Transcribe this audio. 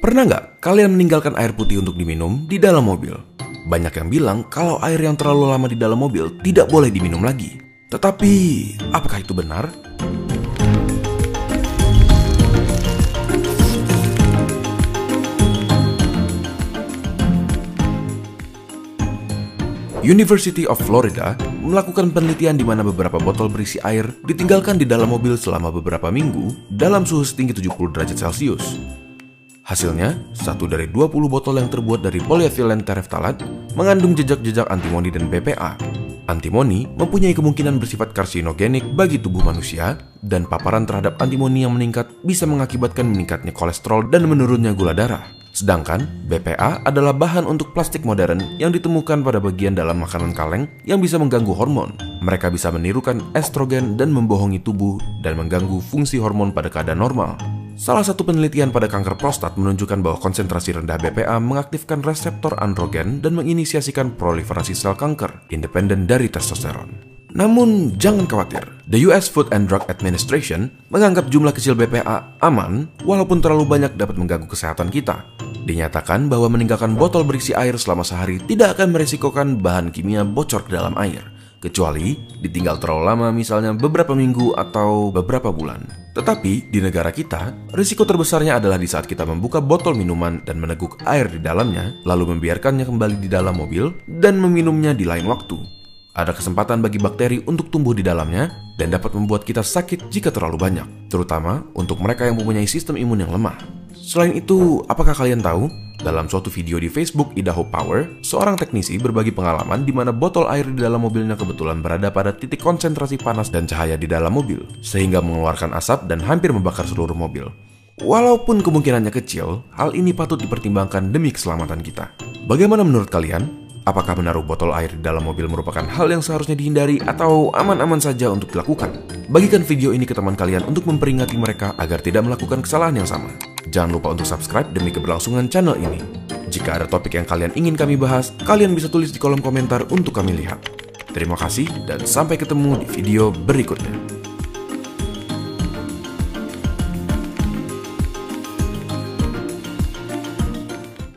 Pernah nggak kalian meninggalkan air putih untuk diminum di dalam mobil? Banyak yang bilang kalau air yang terlalu lama di dalam mobil tidak boleh diminum lagi. Tetapi, apakah itu benar? University of Florida melakukan penelitian di mana beberapa botol berisi air ditinggalkan di dalam mobil selama beberapa minggu dalam suhu setinggi 70 derajat Celcius. Hasilnya, satu dari 20 botol yang terbuat dari polyethylene tereftalat mengandung jejak-jejak antimoni dan BPA. Antimoni mempunyai kemungkinan bersifat karsinogenik bagi tubuh manusia, dan paparan terhadap antimoni yang meningkat bisa mengakibatkan meningkatnya kolesterol dan menurunnya gula darah. Sedangkan BPA adalah bahan untuk plastik modern yang ditemukan pada bagian dalam makanan kaleng yang bisa mengganggu hormon. Mereka bisa menirukan estrogen dan membohongi tubuh dan mengganggu fungsi hormon pada keadaan normal. Salah satu penelitian pada kanker prostat menunjukkan bahwa konsentrasi rendah BPA mengaktifkan reseptor androgen dan menginisiasikan proliferasi sel kanker, independen dari testosteron. Namun, jangan khawatir. The US Food and Drug Administration menganggap jumlah kecil BPA aman, walaupun terlalu banyak dapat mengganggu kesehatan kita. Dinyatakan bahwa meninggalkan botol berisi air selama sehari tidak akan meresikokan bahan kimia bocor ke dalam air, kecuali ditinggal terlalu lama misalnya beberapa minggu atau beberapa bulan. Tetapi di negara kita, risiko terbesarnya adalah di saat kita membuka botol minuman dan meneguk air di dalamnya, lalu membiarkannya kembali di dalam mobil dan meminumnya di lain waktu. Ada kesempatan bagi bakteri untuk tumbuh di dalamnya dan dapat membuat kita sakit jika terlalu banyak, terutama untuk mereka yang mempunyai sistem imun yang lemah. Selain itu, apakah kalian tahu dalam suatu video di Facebook Idaho Power, seorang teknisi berbagi pengalaman di mana botol air di dalam mobilnya kebetulan berada pada titik konsentrasi panas dan cahaya di dalam mobil, sehingga mengeluarkan asap dan hampir membakar seluruh mobil. Walaupun kemungkinannya kecil, hal ini patut dipertimbangkan demi keselamatan kita. Bagaimana menurut kalian? Apakah menaruh botol air di dalam mobil merupakan hal yang seharusnya dihindari atau aman-aman saja untuk dilakukan? Bagikan video ini ke teman kalian untuk memperingati mereka agar tidak melakukan kesalahan yang sama. Jangan lupa untuk subscribe demi keberlangsungan channel ini. Jika ada topik yang kalian ingin kami bahas, kalian bisa tulis di kolom komentar untuk kami lihat. Terima kasih dan sampai ketemu di video berikutnya.